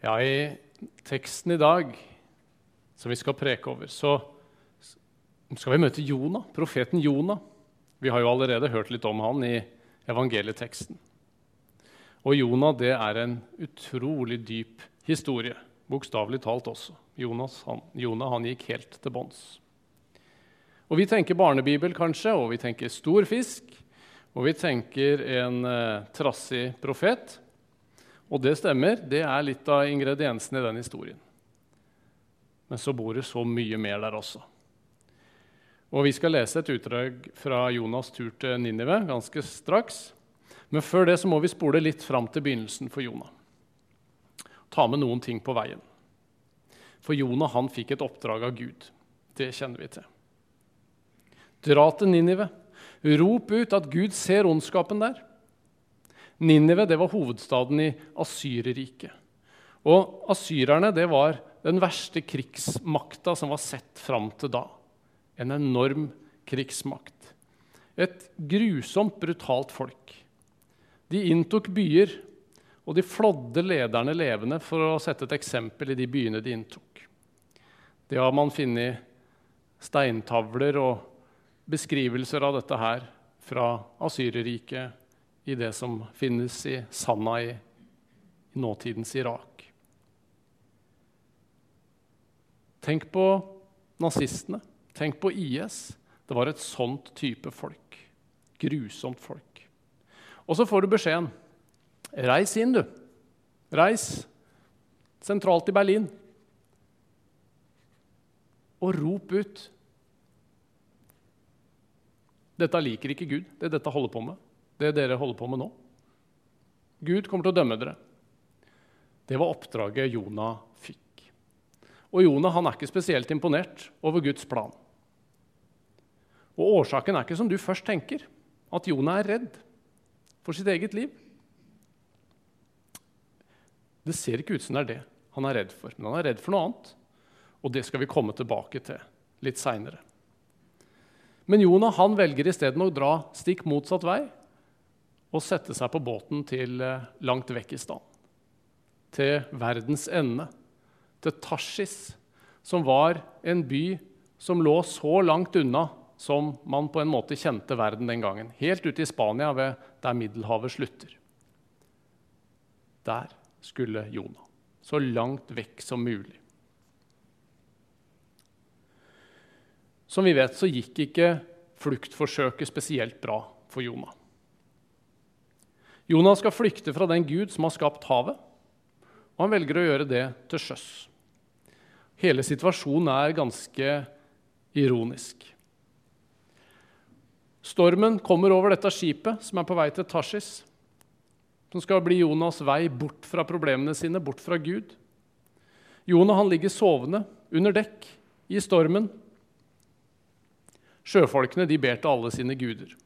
Ja, I teksten i dag som vi skal preke over, så skal vi møte Jonah, profeten Jonah. Vi har jo allerede hørt litt om han i evangelieteksten. Og Jonah det er en utrolig dyp historie, bokstavelig talt også. Jonas, han, Jonah han gikk helt til bånns. Og Vi tenker barnebibel, kanskje, og vi tenker stor fisk. Og vi tenker en eh, trassig profet. Og det stemmer, det er litt av ingrediensene i den historien. Men så bor det så mye mer der også. Og Vi skal lese et utdrag fra Jonas' tur til Ninive ganske straks. Men før det så må vi spole litt fram til begynnelsen for Jonah. Ta med noen ting på veien. For Jonah han fikk et oppdrag av Gud. Det kjenner vi til. Dra til Ninive. Rop ut at Gud ser ondskapen der. Ninive det var hovedstaden i Asyrerriket. Og asyrerne det var den verste krigsmakta som var sett fram til da. En enorm krigsmakt. Et grusomt, brutalt folk. De inntok byer, og de flådde lederne levende for å sette et eksempel i de byene de inntok. Det har man funnet steintavler og beskrivelser av dette her fra Asyreriket i det som finnes i Sanna i, i nåtidens Irak. Tenk på nazistene. Tenk på IS. Det var et sånt type folk. Grusomt folk. Og så får du beskjeden. Reis inn, du. Reis sentralt i Berlin. Og rop ut. Dette liker ikke Gud, det dette holder på med det dere holder på med nå. Gud kommer til å dømme dere. Det var oppdraget Jonah fikk. Og Jonah han er ikke spesielt imponert over Guds plan. Og Årsaken er ikke som du først tenker, at Jonah er redd for sitt eget liv. Det ser ikke ut som det er det han er redd for, men han er redd for noe annet. Og det skal vi komme tilbake til litt seinere. Men Jonah han velger isteden å dra stikk motsatt vei og sette seg på båten til eh, langt vekk i stand. Til verdens ende, til Tashis, som var en by som lå så langt unna som man på en måte kjente verden den gangen. Helt ute i Spania, ved der Middelhavet slutter. Der skulle Jonah. Så langt vekk som mulig. Som vi vet, så gikk ikke fluktforsøket spesielt bra for Jonah. Jonas skal flykte fra den Gud som har skapt havet, og han velger å gjøre det til sjøs. Hele situasjonen er ganske ironisk. Stormen kommer over dette skipet som er på vei til Tashis, som skal bli Jonas' vei bort fra problemene sine, bort fra Gud. Jonah han ligger sovende under dekk i stormen. Sjøfolkene de ber til alle sine guder.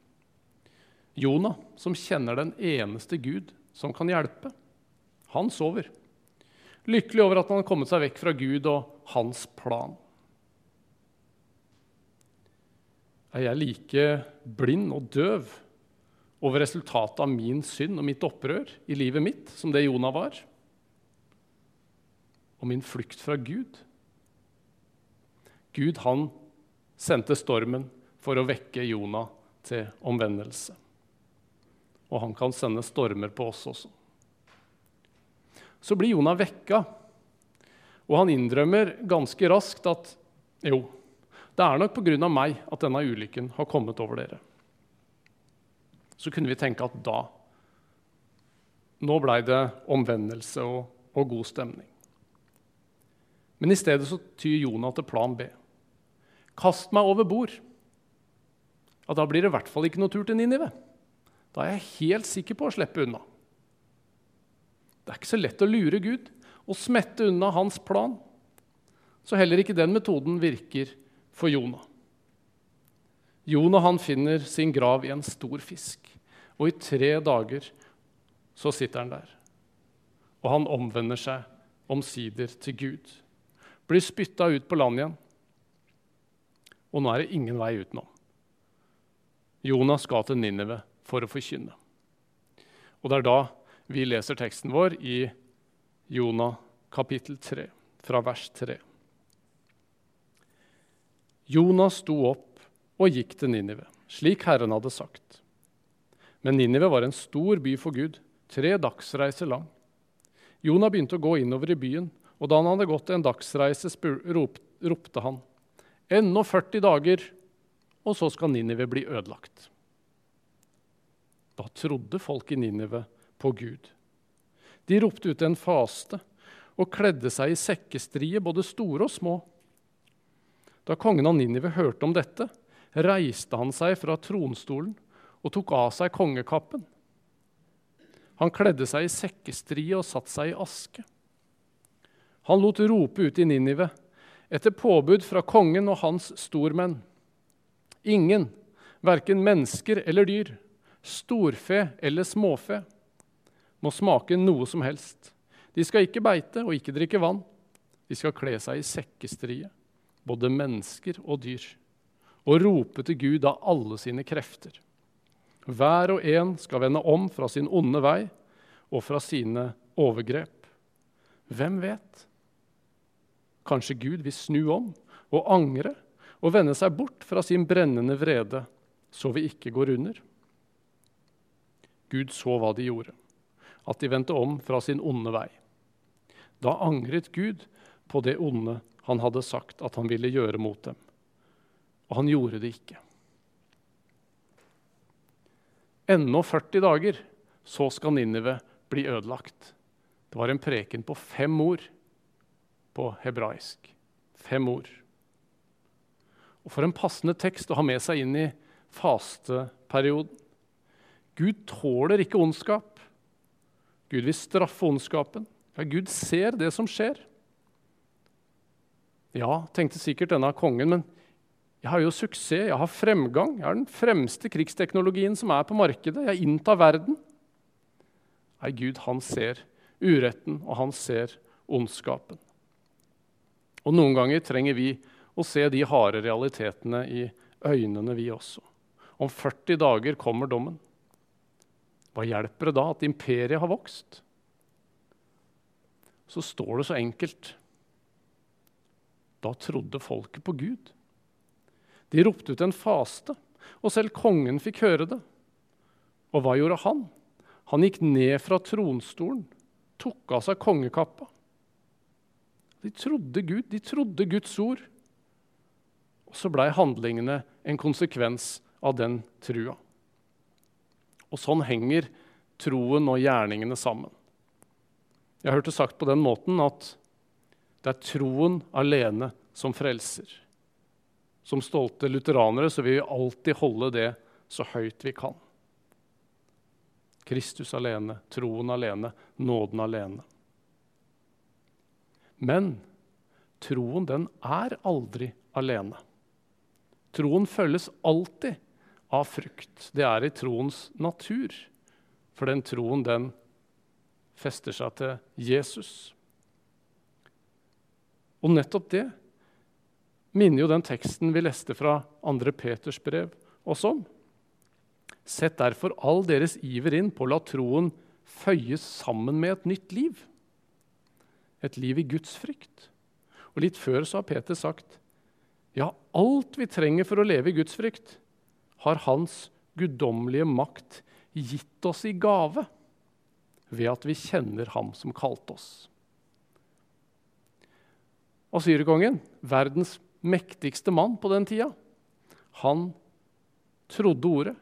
Jonah, som kjenner den eneste Gud som kan hjelpe, han sover. Lykkelig over at han har kommet seg vekk fra Gud og hans plan. Er jeg like blind og døv over resultatet av min synd og mitt opprør i livet mitt som det Jonah var? Og min flukt fra Gud? Gud han sendte stormen for å vekke Jonah til omvendelse og han kan sende stormer på oss også. Så blir Jonah vekka, og han innrømmer ganske raskt at jo, det er nok pga. meg at denne ulykken har kommet over dere. Så kunne vi tenke at da Nå blei det omvendelse og, og, god stemning. Men i stedet så tyr Jonah til plan B. Kast meg over bord. Ja, da blir det i hvert fall ikke noe tur til Ninive. Da er jeg helt sikker på å slippe unna. Det er ikke så lett å lure Gud og smette unna hans plan. Så heller ikke den metoden virker for Jonah. Jonah han finner sin grav i en stor fisk, og i tre dager så sitter han der. Og han omvender seg omsider til Gud. Blir spytta ut på land igjen. Og nå er det ingen vei utenom. Jonah skal til Ninive for å forkynne. Og Det er da vi leser teksten vår i Jonah kapittel 3, fra vers 3. Jonah sto opp og gikk til Ninive, slik Herren hadde sagt. Men Ninive var en stor by for Gud, tre dagsreiser lang. Jonah begynte å gå innover i byen, og da han hadde gått en dagsreise, ropte han:" Ennå 40 dager, og så skal Ninive bli ødelagt. Da trodde folk i Ninive på Gud. De ropte ut en faste og kledde seg i sekkestrie, både store og små. Da kongen av Ninive hørte om dette, reiste han seg fra tronstolen og tok av seg kongekappen. Han kledde seg i sekkestrie og satte seg i aske. Han lot rope ut i Ninive, etter påbud fra kongen og hans stormenn. Ingen, verken mennesker eller dyr, storfe eller småfe, må smake noe som helst. De skal ikke beite og ikke drikke vann. De skal kle seg i sekkestrie, både mennesker og dyr, og rope til Gud av alle sine krefter. Hver og en skal vende om fra sin onde vei og fra sine overgrep. Hvem vet? Kanskje Gud vil snu om og angre og vende seg bort fra sin brennende vrede, så vi ikke går under. Gud så hva de gjorde, at de vendte om fra sin onde vei. Da angret Gud på det onde han hadde sagt at han ville gjøre mot dem. Og han gjorde det ikke. Ennå 40 dager, så skal Ninive bli ødelagt. Det var en preken på fem ord på hebraisk. Fem ord. Og For en passende tekst å ha med seg inn i fasteperioden. Gud tåler ikke ondskap. Gud vil straffe ondskapen. Ja, Gud ser det som skjer. Ja, tenkte sikkert denne kongen, men jeg har jo suksess, jeg har fremgang. Jeg har den fremste krigsteknologien som er på markedet. Jeg inntar verden. Nei, Gud, han ser uretten, og han ser ondskapen. Og noen ganger trenger vi å se de harde realitetene i øynene, vi også. Om 40 dager kommer dommen. Hva hjelper det da at imperiet har vokst? Så står det så enkelt. Da trodde folket på Gud. De ropte ut en faste, og selv kongen fikk høre det. Og hva gjorde han? Han gikk ned fra tronstolen, tok av seg kongekappa. De trodde Gud, de trodde Guds ord. Og så blei handlingene en konsekvens av den trua. Og sånn henger troen og gjerningene sammen. Jeg hørte sagt på den måten at det er troen alene som frelser. Som stolte lutheranere så vil vi alltid holde det så høyt vi kan. Kristus alene, troen alene, nåden alene. Men troen, den er aldri alene. Troen følges alltid av frukt. Det er i troens natur. For den troen, den fester seg til Jesus. Og nettopp det minner jo den teksten vi leste fra 2. Peters brev oss om. Sett derfor all deres iver inn på å la troen føyes sammen med et nytt liv. Et liv i Guds frykt. Og Litt før så har Peter sagt ja, alt vi trenger for å leve i Guds frykt, har Hans guddommelige makt gitt oss i gave ved at vi kjenner Ham som kalte oss. Asyrkongen, verdens mektigste mann på den tida, han trodde ordet,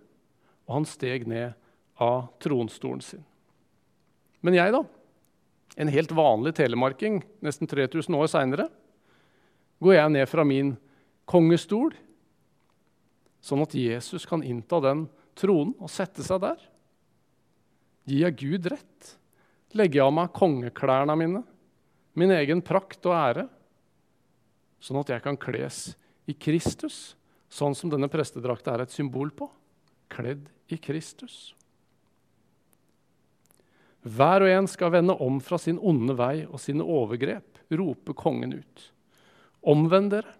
og han steg ned av tronstolen sin. Men jeg, da? En helt vanlig telemarking nesten 3000 år seinere. Går jeg ned fra min kongestol, sånn at Jesus kan innta den tronen og sette seg der? Gir jeg Gud rett? Legger jeg av meg kongeklærne mine, min egen prakt og ære? sånn at jeg kan kles i Kristus, sånn som denne prestedrakta er et symbol på. Kledd i Kristus. Hver og en skal vende om fra sin onde vei og sine overgrep, roper kongen ut. Omvend dere.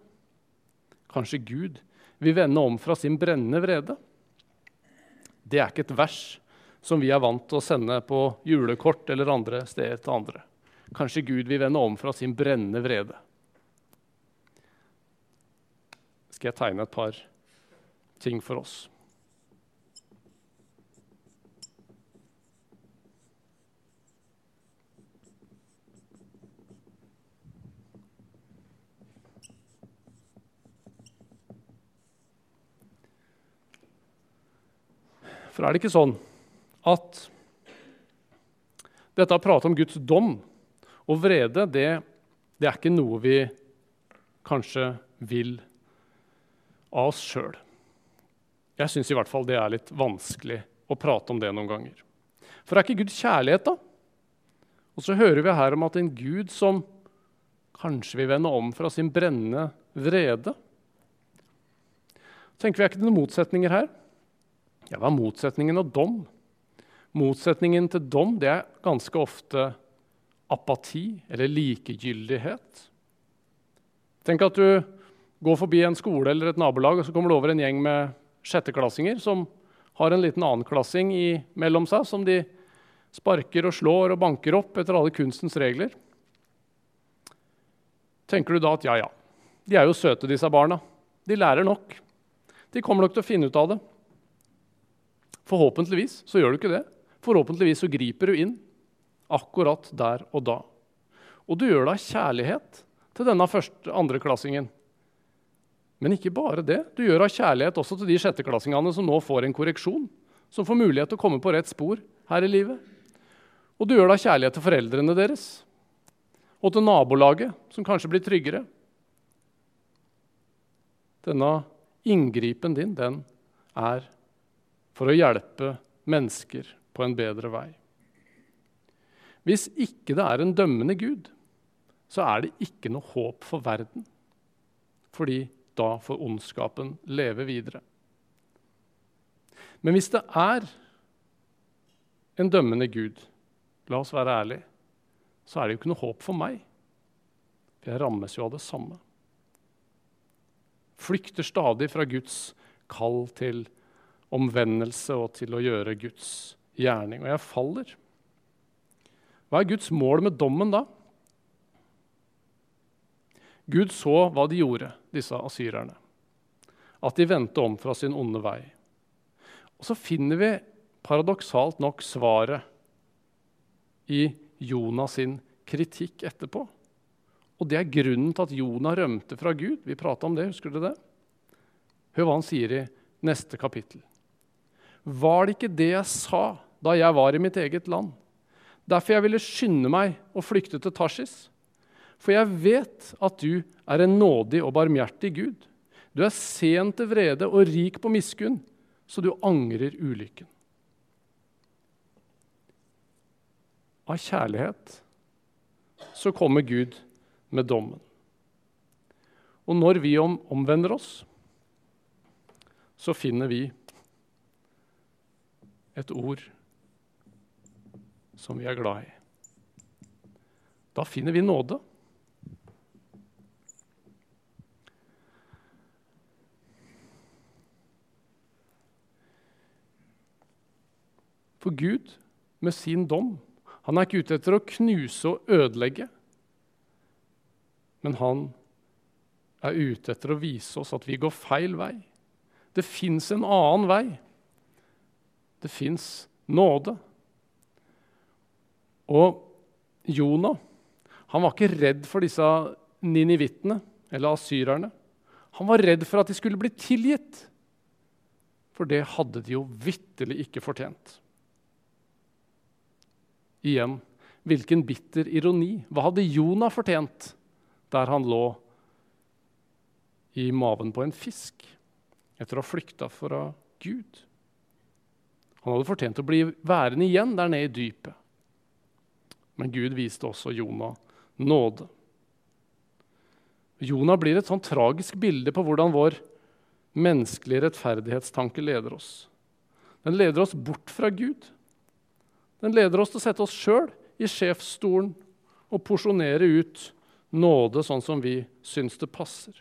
Kanskje Gud vil vende om fra sin brennende vrede? Det er ikke et vers som vi er vant til å sende på julekort eller andre steder til andre. Kanskje Gud vil vende om fra sin brennende vrede. Skal jeg tegne et par ting for oss? For er det ikke sånn at dette å prate om Guds dom og vrede, det, det er ikke noe vi kanskje vil av oss sjøl? Jeg syns i hvert fall det er litt vanskelig å prate om det noen ganger. For er ikke Gud kjærlighet, da? Og så hører vi her om at en Gud som kanskje vil vende om fra sin brennende vrede Tenker vi er ikke det noen motsetninger her? Ja, hva er motsetningen av dom? Motsetningen til dom det er ganske ofte apati eller likegyldighet. Tenk at du går forbi en skole eller et nabolag, og så kommer du over en gjeng med sjetteklassinger som har en liten annenklassing mellom seg som de sparker og slår og banker opp etter alle kunstens regler. Tenker du da at ja, ja, de er jo søte, disse barna. De lærer nok. De kommer nok til å finne ut av det. Forhåpentligvis så gjør du ikke det. Forhåpentligvis så griper du inn akkurat der og da. Og du gjør det av kjærlighet til denne første andreklassingen. Men ikke bare det. Du gjør av kjærlighet også til de sjetteklassingene som nå får en korreksjon, som får mulighet til å komme på rett spor her i livet. Og du gjør det av kjærlighet til foreldrene deres og til nabolaget, som kanskje blir tryggere. Denne inngripen din, den er for å hjelpe mennesker på en bedre vei. Hvis ikke det er en dømmende Gud, så er det ikke noe håp for verden. Fordi da får ondskapen leve videre. Men hvis det er en dømmende Gud, la oss være ærlige, så er det jo ikke noe håp for meg. For jeg rammes jo av det samme. Flykter stadig fra Guds kall til omvendelse og til å gjøre Guds gjerning. Og jeg faller. Hva er Guds mål med dommen da? Gud så hva de gjorde, disse asyrerne. At de vendte om fra sin onde vei. Og så finner vi paradoksalt nok svaret i Jonas sin kritikk etterpå. Og det er grunnen til at Jonah rømte fra Gud. Vi prata om det, husker du det? Hør hva han sier i neste kapittel. Var det ikke det jeg sa da jeg var i mitt eget land? Derfor jeg ville skynde meg og flykte til Tarsis. For jeg vet at du er en nådig og barmhjertig Gud. Du er sen til vrede og rik på miskunn, så du angrer ulykken. Av kjærlighet så kommer Gud med dommen. Og når vi omvender oss, så finner vi et ord som vi er glad i. Da finner vi nåde. For Gud, med sin dom, han er ikke ute etter å knuse og ødelegge. Men han er ute etter å vise oss at vi går feil vei. Det fins en annen vei. Det fins nåde. Og Jonah han var ikke redd for disse ninivittene eller asyrerne. Han var redd for at de skulle bli tilgitt, for det hadde de jo vitterlig ikke fortjent. Igjen, hvilken bitter ironi. Hva hadde Jonah fortjent der han lå i maven på en fisk etter å ha flykta fra Gud? Han hadde fortjent å bli værende igjen der nede i dypet. Men Gud viste også Jonah nåde. Jonah blir et sånn tragisk bilde på hvordan vår menneskelige rettferdighetstanke leder oss. Den leder oss bort fra Gud. Den leder oss til å sette oss sjøl i sjefsstolen og porsjonere ut nåde sånn som vi syns det passer.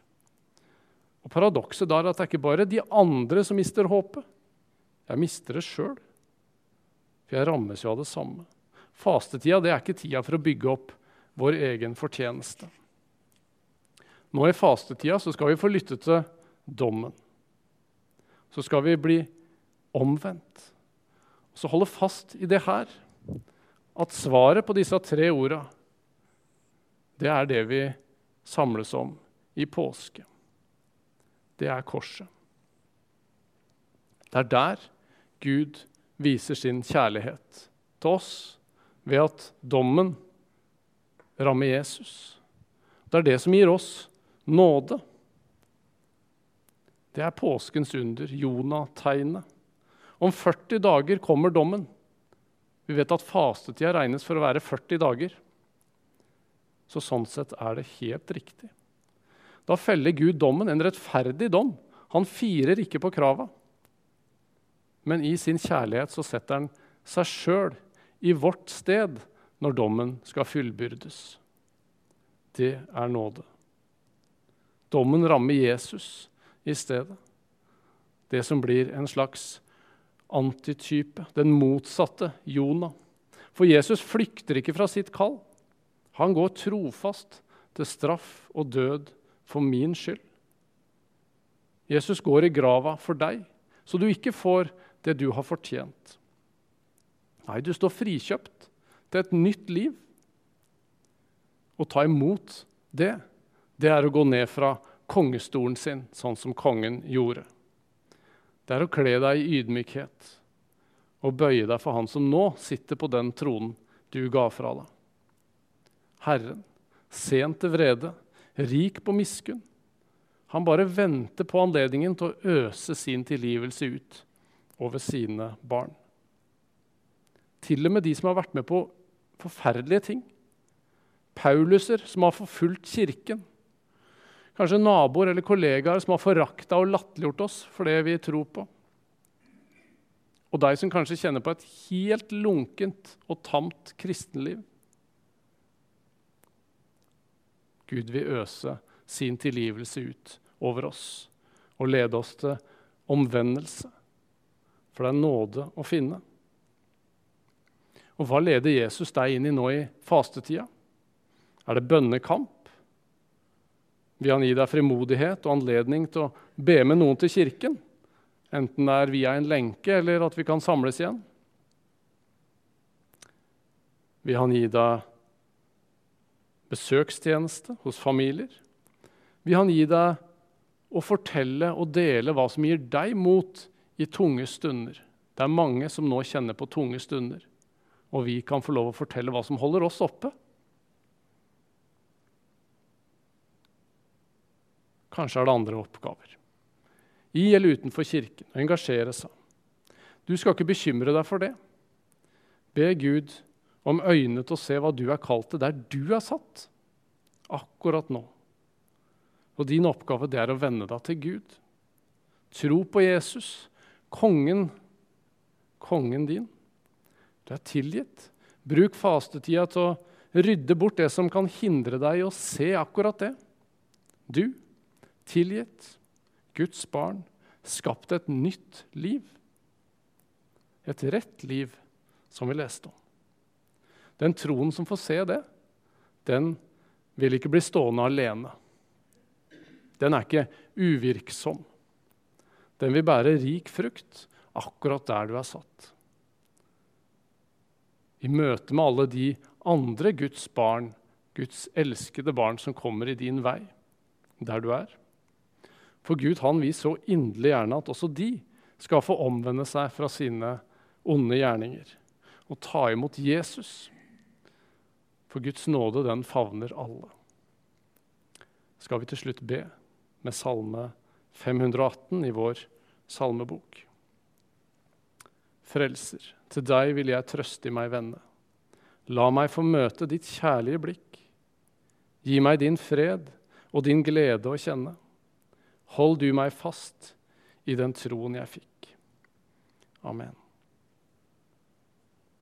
Og Paradokset da er at det er ikke bare de andre som mister håpet. Jeg mister det sjøl. For jeg rammes jo av det samme. Fastetida det er ikke tida for å bygge opp vår egen fortjeneste. Nå i fastetida så skal vi få lytte til dommen. Så skal vi bli omvendt. Så holde fast i det her, at svaret på disse tre orda, det er det vi samles om i påske. Det er korset. Det er der Gud viser sin kjærlighet til oss ved at dommen rammer Jesus. Det er det som gir oss nåde. Det er påskens under, Jonah-tegnet. Om 40 dager kommer dommen. Vi vet at fastetida regnes for å være 40 dager. Så sånn sett er det helt riktig. Da feller Gud dommen, en rettferdig dom. Han firer ikke på krava. Men i sin kjærlighet så setter han seg sjøl i vårt sted når dommen skal fullbyrdes. Det er nåde. Dommen rammer Jesus i stedet. Det som blir en slags antitype, den motsatte Jonah. For Jesus flykter ikke fra sitt kall. Han går trofast til straff og død for min skyld. Jesus går i grava for deg, så du ikke får det du har fortjent. Nei, du står frikjøpt til et nytt liv. Å ta imot det, det er å gå ned fra kongestolen sin, sånn som kongen gjorde. Det er å kle deg i ydmykhet og bøye deg for han som nå sitter på den tronen du ga fra deg. Herren, sent til vrede, rik på miskunn. Han bare venter på anledningen til å øse sin tilgivelse ut over sine barn. Til og med de som har vært med på forferdelige ting. Pauluser som har forfulgt kirken. Kanskje naboer eller kollegaer som har forakta og latterliggjort oss for det vi tror på. Og deg som kanskje kjenner på et helt lunkent og tamt kristenliv. Gud vil øse sin tilgivelse ut over oss og lede oss til omvendelse. For det er nåde å finne. Og hva leder Jesus deg inn i nå i fastetida? Er det bønnekamp? Vil han gi deg frimodighet og anledning til å be med noen til kirken? Enten det er via en lenke eller at vi kan samles igjen. Vil han gi deg besøkstjeneste hos familier? Vil han gi deg å fortelle og dele hva som gir deg mot i tunge stunder? Det er mange som nå kjenner på tunge stunder, og vi kan få lov å fortelle hva som holder oss oppe. Kanskje er det andre oppgaver. I eller utenfor kirken. Engasjere seg. Du skal ikke bekymre deg for det. Be Gud om øyne til å se hva du er kalt til der du er satt akkurat nå. Og din oppgave det er å vende deg til Gud. Tro på Jesus, kongen, kongen din. Du er tilgitt. Bruk fastetida til å rydde bort det som kan hindre deg i å se akkurat det. Du, tilgitt, Guds barn, skapt et nytt liv. Et rett liv, som vi leste om. Den troen som får se det, den vil ikke bli stående alene. Den er ikke uvirksom. Den vil bære rik frukt akkurat der du er satt. I møte med alle de andre Guds barn, Guds elskede barn, som kommer i din vei, der du er. For Gud han vil så inderlig gjerne at også de skal få omvende seg fra sine onde gjerninger og ta imot Jesus for Guds nåde, den favner alle. Skal vi til slutt be med Salme 518 i vår salmebok. Frelser, til deg vil jeg trøste i meg vende. La meg få møte ditt kjærlige blikk. Gi meg din fred og din glede å kjenne. Hold du meg fast i den troen jeg fikk. Amen.